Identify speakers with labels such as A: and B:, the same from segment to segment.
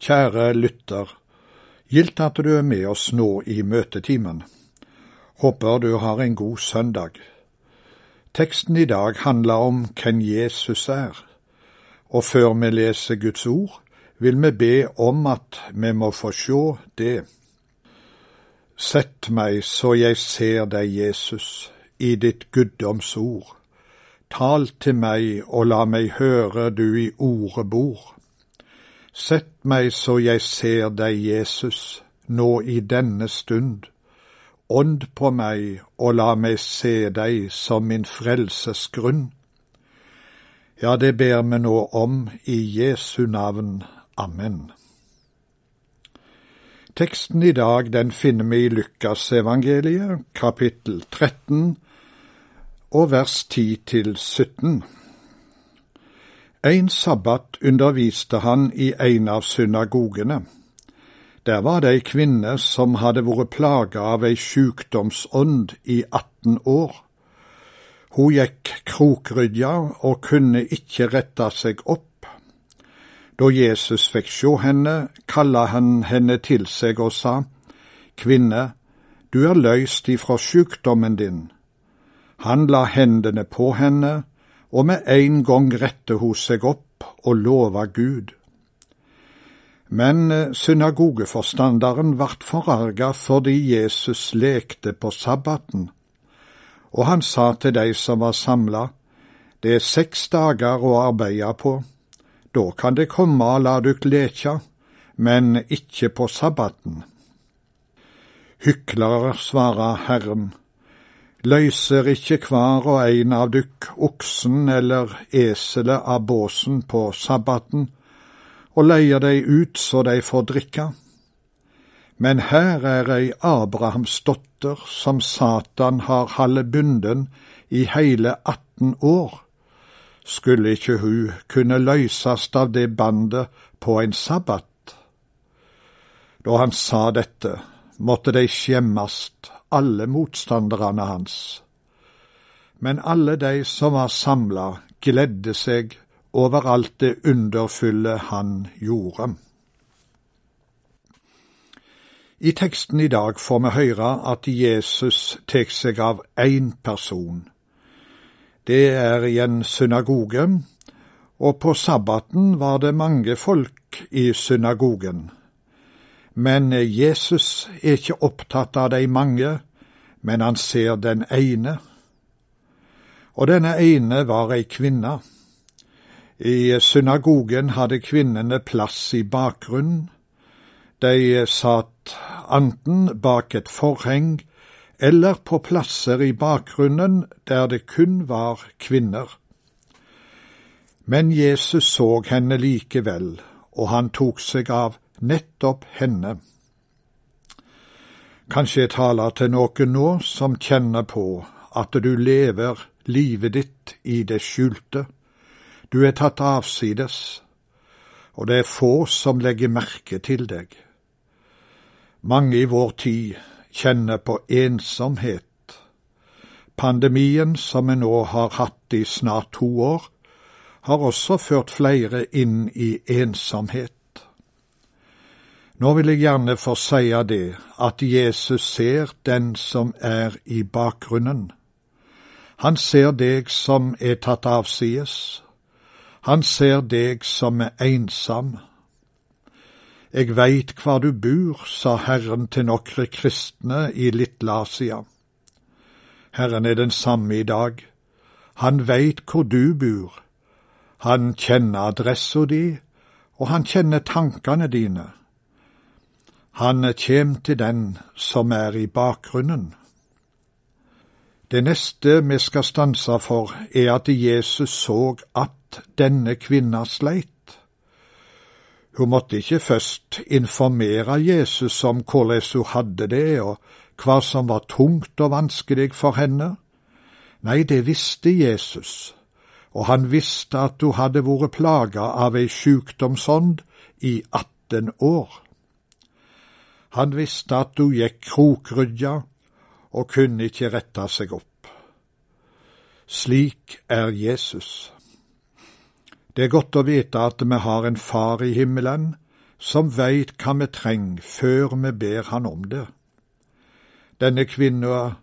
A: Kjære lytter, gildt at du er med oss nå i møtetimen. Håper du har en god søndag. Teksten i dag handler om hvem Jesus er, og før vi leser Guds ord, vil vi be om at vi må få sjå det. Sett meg så jeg ser deg, Jesus, i ditt guddomsord. Tal til meg og la meg høre du i ordet bor. Sett meg så jeg ser deg, Jesus, nå i denne stund. Ånd på meg og la meg se deg som min frelses grunn. Ja, det ber vi nå om i Jesu navn. Amen. Teksten i dag den finner vi i Lukasevangeliet, kapittel 13, og vers 10 til 17. En sabbat underviste han i en av synagogene. Der var det ei kvinne som hadde vært plaga av ei sjukdomsånd i 18 år. Hun gikk krokrydja og kunne ikke rette seg opp. Da Jesus fikk sjå henne, kalla han henne til seg og sa, Kvinne, du er løyst ifra sjukdommen din. Han la hendene på henne, og med en gang rette hun seg opp og lova Gud. Men eh, synagogeforstanderen vart forarga fordi Jesus lekte på sabbaten, og han sa til de som var samla, det er seks dager å arbeide på, da kan det komme og la dykk lekja, men ikke på sabbaten. Hyklere, svarer Herren, løyser ikke hver og en av dykk oksen eller eselet av båsen på sabbaten, og leier dei ut så dei får drikke. Men her er ei Abrahams dotter som Satan har halde bunden i heile 18 år. Skulle ikke hun kunne løysast av det bandet på en sabbat? Da han sa dette, måtte de skjemmast alle motstanderne hans. Men alle de som var samla, gledde seg over alt det underfulle han gjorde. I teksten i dag får vi høre at Jesus tar seg av én person. Det er i en synagoge, og på sabbaten var det mange folk i synagogen. Men Jesus er ikke opptatt av de mange, men han ser den ene. Og denne ene var ei kvinne. I synagogen hadde kvinnene plass i bakgrunnen. De satt enten bak et forheng eller på plasser i bakgrunnen der det kun var kvinner. Men Jesus så henne likevel, og han tok seg av nettopp henne. Kanskje jeg taler til noen nå som kjenner på at du lever livet ditt i det skjulte. Du er tatt avsides, og det er få som legger merke til deg. Mange i vår tid kjenner på ensomhet. Pandemien som vi nå har hatt i snart to år, har også ført flere inn i ensomhet. Nå vil jeg gjerne få seie det, at Jesus ser den som er i bakgrunnen. Han ser deg som er tatt avsides. Han ser deg som er ensom. Jeg veit kvar du bor, sa Herren til nokre kristne i Littlasia. Herren er den samme i dag. Han veit hvor du bor. Han kjenner adressa di, og han kjenner tankene dine. Han kjem til den som er i bakgrunnen. Det neste vi skal stanse for, er at Jesus så at denne kvinna sleit. Hun måtte ikke først informere Jesus om hvordan hun hadde det, og hva som var tungt og vanskelig for henne. Nei, det visste Jesus, og han visste at hun hadde vært plaga av ei sjukdomsånd i 18 år. Han visste at du gikk krokrydja og kunne ikke rette seg opp. Slik er Jesus. Det er godt å vite at vi har en far i himmelen som veit hva vi trenger før vi ber han om det. Denne kvinna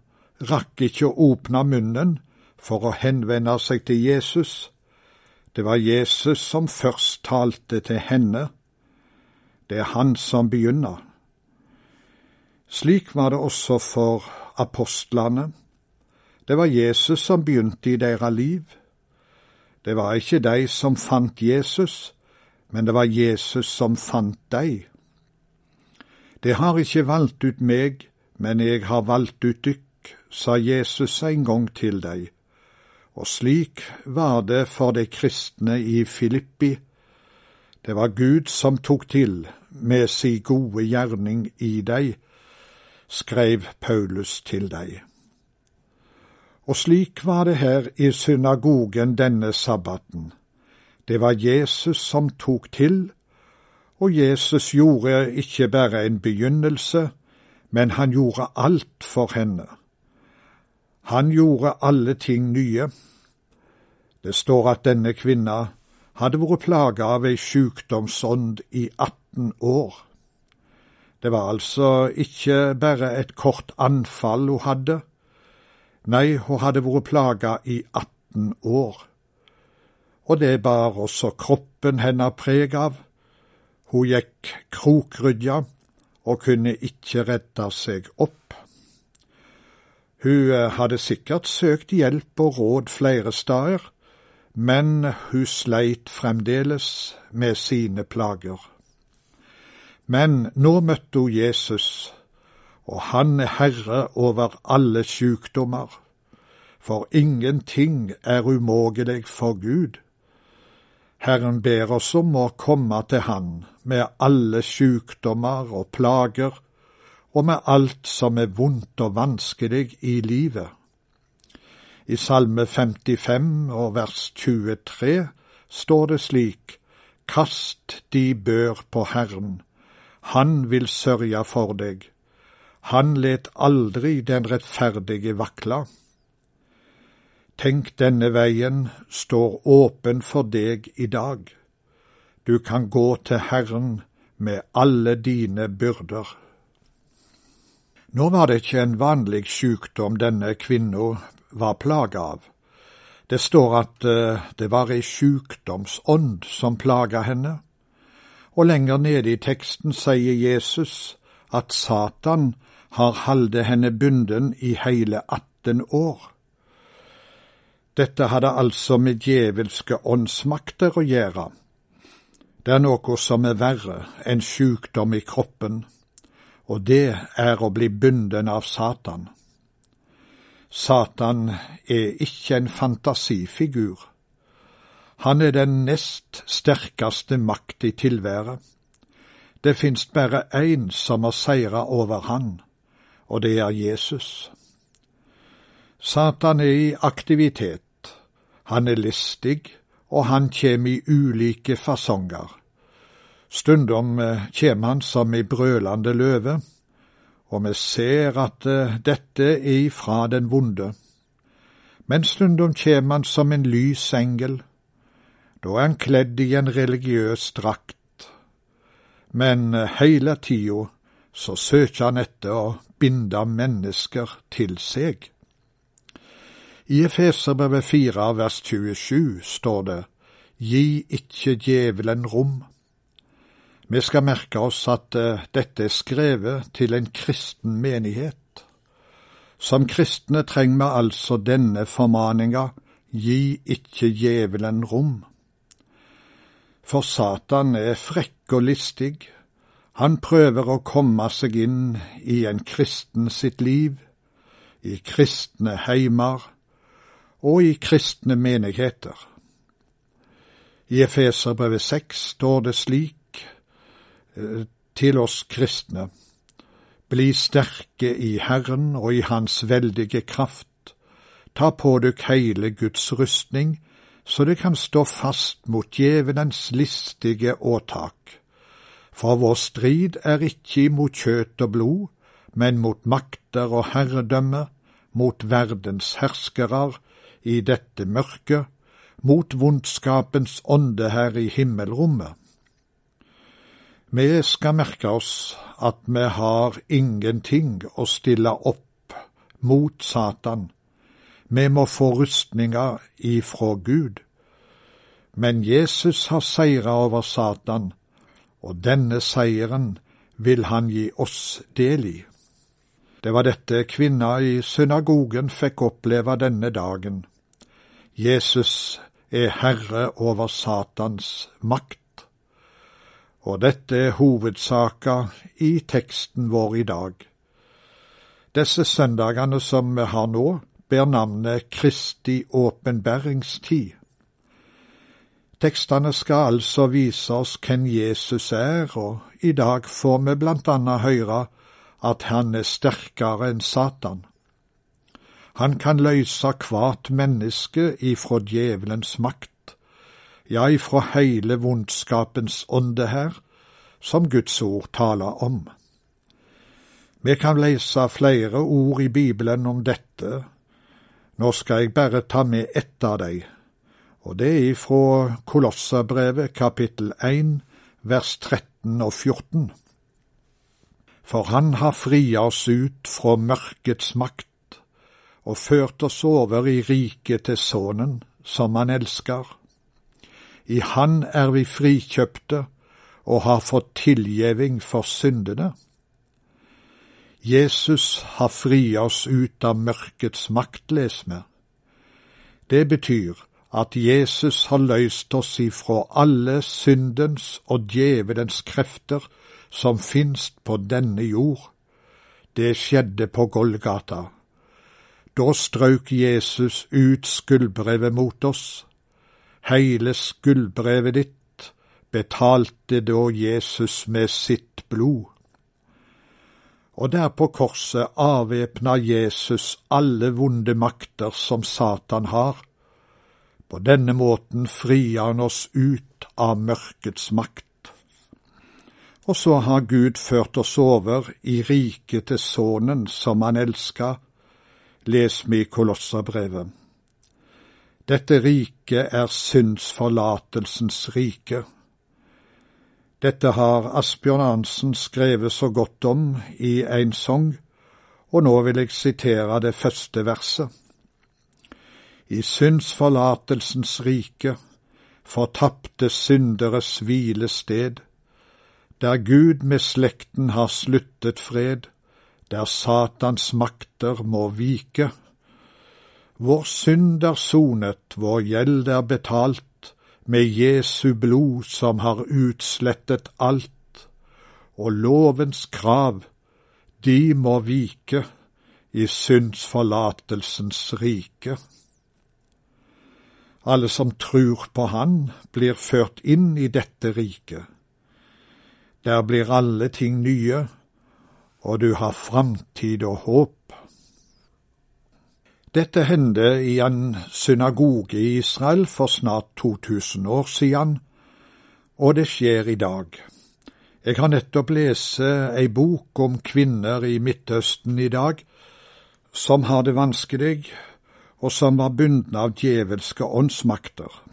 A: rakk ikke å åpne munnen for å henvende seg til Jesus. Det var Jesus som først talte til henne. Det er han som begynner. Slik var det også for apostlene. Det var Jesus som begynte i deres liv. Det var ikke de som fant Jesus, men det var Jesus som fant deg. Det har ikke valgt ut meg, men jeg har valgt ut dykk, sa Jesus en gang til deg. Og slik var det for de kristne i Filippi. Det var Gud som tok til med si gode gjerning i deg, skrev Paulus til deg. Og slik var det her i synagogen denne sabbaten. Det var Jesus som tok til, og Jesus gjorde ikke bare en begynnelse, men han gjorde alt for henne. Han gjorde alle ting nye. Det står at denne kvinna hadde vært plaga av ei sjukdomsånd i 18 år. Det var altså ikke bare et kort anfall hun hadde, nei, hun hadde vært plaga i 18 år og det bar også kroppen hennes preg av. Hun gikk krokrydja og kunne ikke redde seg opp. Hun eh, hadde sikkert søkt hjelp og råd flere steder, men hun sleit fremdeles med sine plager. Men nå møtte hun Jesus, og han er herre over alle sykdommer, for ingenting er umågelig for Gud. Herren ber oss om å komme til Han med alle sykdommer og plager, og med alt som er vondt og vanskelig i livet. I Salme 55 og vers 23 står det slik, Kast de bør på Herren, Han vil sørge for deg. Han let aldri den rettferdige vakle. Tenk denne veien står åpen for deg i dag. Du kan gå til Herren med alle dine byrder. Nå var det ikke en vanlig sykdom denne kvinna var plaga av. Det står at eh, det var ei sykdomsånd som plaga henne, og lenger nede i teksten sier Jesus at Satan har halde henne bunden i hele 18 år. Dette hadde altså med djevelske åndsmakter å gjøre. Det er noe som er verre enn sykdom i kroppen, og det er å bli bunden av Satan. Satan er ikke en fantasifigur. Han er den nest sterkeste makt i tilværet. Det finst bare én som har seira over han, og det er Jesus. Satan er i aktivitet, han er listig, og han kjem i ulike fasonger. Stundom eh, kjem han som ei brølande løve, og vi ser at eh, dette er ifra den vonde. Men stundom kjem han som en lys engel. Da er han kledd i en religiøs drakt. Men eh, heile tida så søker han etter å binde mennesker til seg. I Efeserbrevet 4 vers 27 står det Gi ikke djevelen rom. Vi skal merke oss at uh, dette er skrevet til en kristen menighet. Som kristne trenger vi altså denne formaninga Gi ikke djevelen rom. For Satan er frekk og listig. Han prøver å komme seg inn i en kristen sitt liv, i kristne heimer, og i kristne menigheter. I Efeserbrevet 6 står det slik eh, til oss kristne. Bli sterke i Herren og i Hans veldige kraft. Ta på dykk hele Guds rustning, så det kan stå fast mot djevelens listige åtak. For vår strid er ikke imot kjøtt og blod, men mot makter og herredømme, mot verdens herskere, i dette mørket, mot vondskapens ånde her i himmelrommet. Vi skal merke oss at vi har ingenting å stille opp mot Satan. Vi må få rustninger ifra Gud. Men Jesus har seira over Satan, og denne seieren vil han gi oss del i. Det var dette kvinna i synagogen fikk oppleve denne dagen. Jesus er herre over Satans makt. Og dette er hovedsaka i teksten vår i dag. Disse søndagene som vi har nå, ber navnet Kristi åpenbæringstid. Tekstene skal altså vise oss hvem Jesus er, og i dag får vi blant annet høre at han er sterkere enn Satan. Han kan løse hvert menneske ifra djevelens makt, ja, ifra hele vondskapens ånde her, som Guds ord taler om. Vi kan lese flere ord i Bibelen om dette. Nå skal jeg bare ta med ett av dem, og det er ifra Kolossabrevet kapittel 1 vers 13 og 14 for han har fria oss ut fra mørkets makt og ført oss over i riket til Sønnen, som han elsker. I Han er vi frikjøpte og har fått tilgjeving for syndene. Jesus har fria oss ut av mørkets makt, les vi. Det betyr at Jesus har løst oss ifra alle syndens og djevelens krefter som finst på denne jord. Det skjedde på Golgata. Da strøk Jesus ut skuldbrevet mot oss. Heile skuldbrevet ditt betalte da Jesus med sitt blod. Og der på korset avvæpna Jesus alle vonde makter som Satan har. På denne måten frier han oss ut av mørkets makt. Og så har Gud ført oss over i riket til Sønnen som han elska, les vi Kolosserbrevet. Dette riket er syndsforlatelsens rike. Dette har Asbjørn Arntzen skrevet så godt om i en sang, og nå vil jeg sitere det første verset. I syndsforlatelsens rike, fortapte synderes hvilested, der Gud med slekten har sluttet fred, der Satans makter må vike. Vår synd er sonet, vår gjeld er betalt, med Jesu blod som har utslettet alt, og lovens krav, de må vike i syndsforlatelsens rike. Alle som tror på Han, blir ført inn i dette riket der blir alle ting nye, og du har framtid og håp. Dette hendte i en synagoge i Israel for snart 2000 år siden, og det skjer i dag. Jeg har nettopp lest ei bok om kvinner i Midtøsten i dag, som har det vanskelig, og som var bundne av djevelske åndsmakter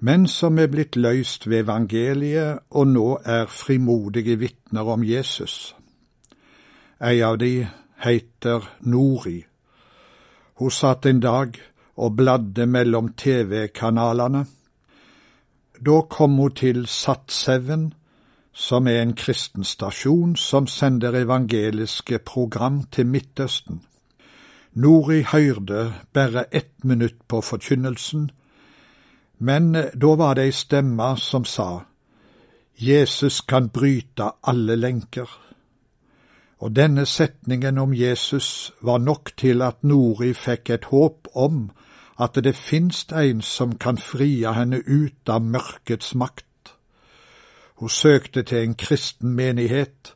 A: men som er blitt løst ved evangeliet og nå er frimodige vitner om Jesus. Ei av de heter Nori. Hun satt en dag og bladde mellom TV-kanalene. Da kom hun til Satseven, som er en kristen stasjon som sender evangeliske program til Midtøsten. Nori hørte bare ett minutt på forkynnelsen, men eh, da var det ei stemme som sa, Jesus kan bryte alle lenker. Og denne setningen om Jesus var nok til at Nori fikk et håp om at det finst en som kan frie henne ut av mørkets makt. Hun søkte til en kristen menighet,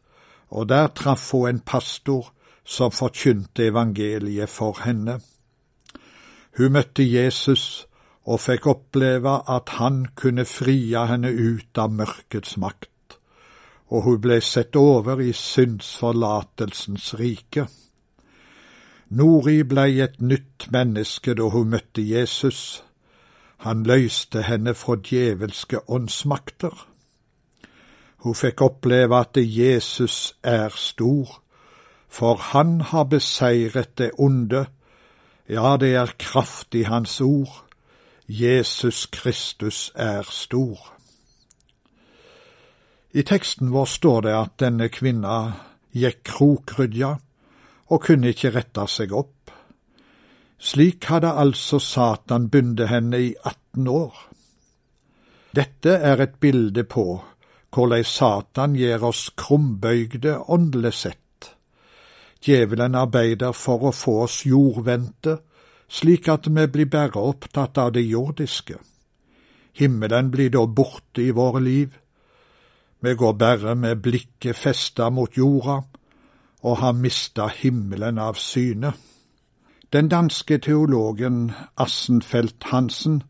A: og der traff hun en pastor som forkynte evangeliet for henne. Hun møtte Jesus og fikk oppleve at han kunne frie henne ut av mørkets makt, og hun ble sett over i syndsforlatelsens rike. Nori blei et nytt menneske da hun møtte Jesus. Han løste henne fra djevelske åndsmakter. Hun fikk oppleve at Jesus er stor, for han har beseiret det onde. Ja, det er kraft i hans ord. Jesus Kristus er stor. I teksten vår står det at denne kvinna gikk krokrydja og kunne ikke rette seg opp. Slik hadde altså Satan bundet henne i 18 år. Dette er et bilde på hvordan Satan gir oss krumbøygde åndelig sett. Djevelen arbeider for å få oss jordvendte, slik at vi blir bare opptatt av det jordiske. Himmelen blir da borte i våre liv. Vi går bare med blikket festa mot jorda og har mista himmelen av syne. Den danske teologen Assenfeldt Hansen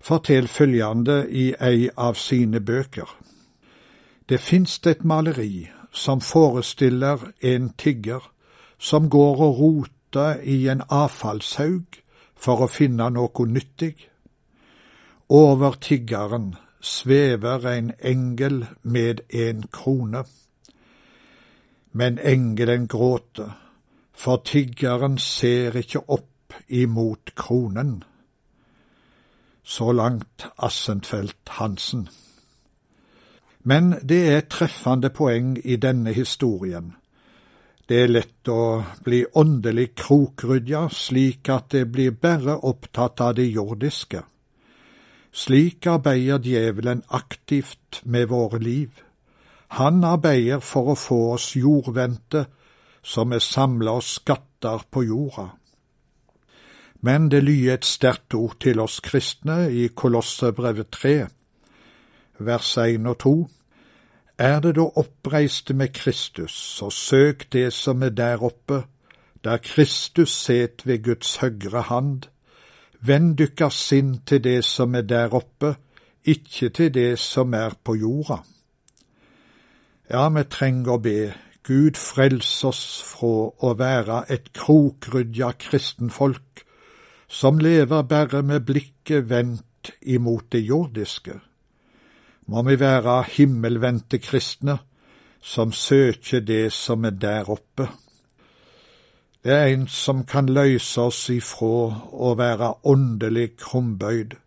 A: forteller følgende i ei av sine bøker. Det finst et maleri som forestiller en tigger som går og roter i en avfallshaug for å finne noe nyttig. Over tiggeren svever en engel med en krone. Men engelen gråter, for tiggeren ser ikke opp imot kronen. Så langt Assenfeldt Hansen. Men det er et treffende poeng i denne historien. Det er lett å bli åndelig krokrydja slik at det blir bare opptatt av det jordiske. Slik arbeider djevelen aktivt med våre liv. Han arbeider for å få oss jordvendte, som vi samler oss skatter på jorda. Men det lyder et sterkt ord til oss kristne i Kolossebrevet 3, vers 1 og 2. Er det da oppreiste med Kristus, så søk det som er der oppe, der Kristus set ved Guds høgre hand. Vend dykkers sinn til det som er der oppe, ikke til det som er på jorda. Ja, vi trenger å be Gud frels oss fra å være et krokrydja kristenfolk som lever bare med blikket vendt imot det jordiske må vi være himmelvendte kristne som søker det som er der oppe. Det er en som kan løse oss ifra å være åndelig krumbøyd,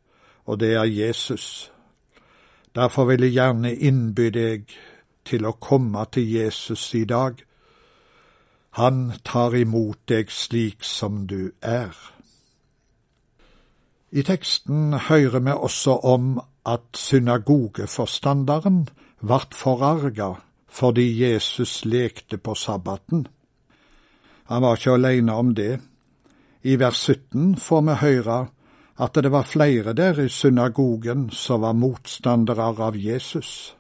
A: og det er Jesus. Derfor vil jeg gjerne innby deg til å komme til Jesus i dag. Han tar imot deg slik som du er. I teksten hører vi også om at synagogeforstanderen vart forarga fordi Jesus lekte på sabbaten. Han var ikke alene om det. I vers 17 får vi høre at det var flere der i synagogen som var motstandere av Jesus.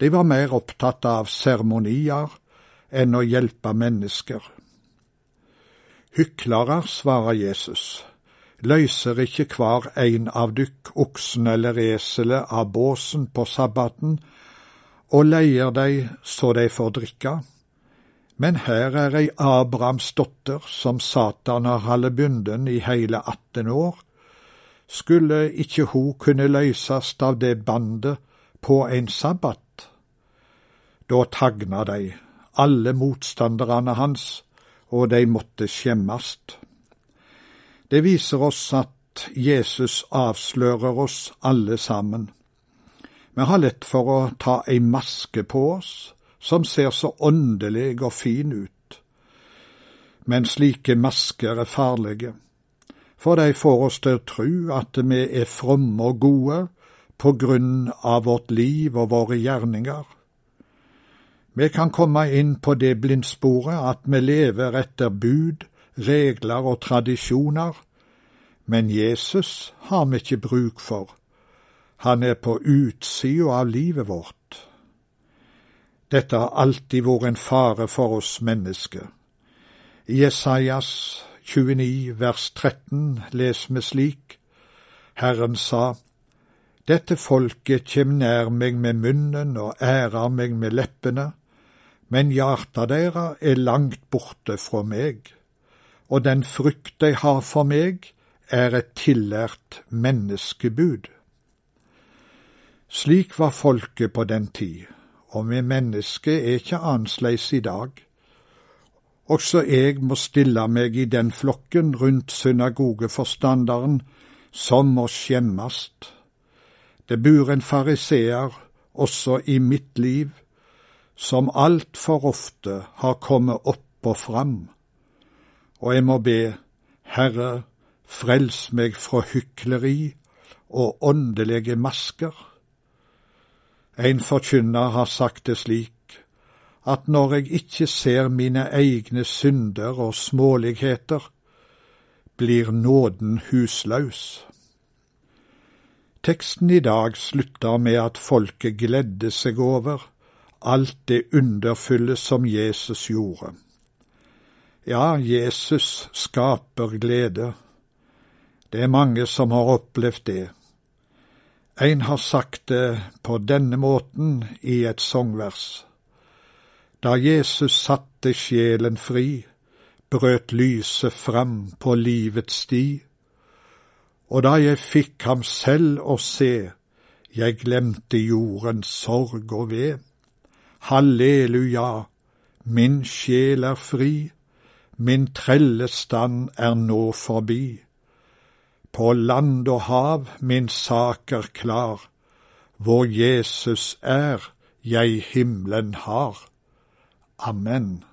A: De var mer opptatt av seremonier enn å hjelpe mennesker. Hyklere, svarer Jesus løyser ikke hver ein av dykk oksen eller eselet av båsen på sabbaten, og leier dei så dei får drikka. Men her er ei Abrahamsdotter som Satan har halde bunden i heile 18 år. Skulle ikke hun kunne løysast av det bandet på en sabbat? Da tagna dei, alle motstanderne hans, og de måtte skjemmast. Det viser oss at Jesus avslører oss alle sammen. Vi har lett for å ta ei maske på oss som ser så åndelig og fin ut. Men slike masker er farlige, for de får oss til å tro at vi er fromme og gode på grunn av vårt liv og våre gjerninger. Vi kan komme inn på det blindsporet at vi lever etter bud, regler og tradisjoner, men Jesus har vi ikke bruk for. Han er på utsida av livet vårt. Dette har alltid vært en fare for oss mennesker. I Jesajas 29 vers 13 leser vi slik, Herren sa, Dette folket kjem nær meg med munnen og ærer meg med leppene, men hjarta deira er langt borte fra meg, og den frykt de har for meg, er et tillært menneskebud. Slik var folket på den tid, og vi mennesker er ikke annerledes i dag. Også jeg må stille meg i den flokken rundt synagogeforstanderen som må skjemmast. Det bor en fariseer også i mitt liv, som altfor ofte har kommet opp og fram, og jeg må be, Herre, frels meg fra hykleri og åndelige masker. En forkynner har sagt det slik at når jeg ikke ser mine egne synder og småligheter, blir nåden husløs. Teksten i dag slutter med at folket gledde seg over alt det underfulle som Jesus gjorde. Ja, Jesus skaper glede. Det er mange som har opplevd det. En har sagt det på denne måten i et sangvers. Da Jesus satte sjelen fri, brøt lyset fram på livets sti, og da jeg fikk ham selv å se, jeg glemte jordens sorg og ved. Halleluja, min sjel er fri, min trellestand er nå forbi. På land og hav min sak er klar, hvor Jesus er, jeg himmelen har. Amen.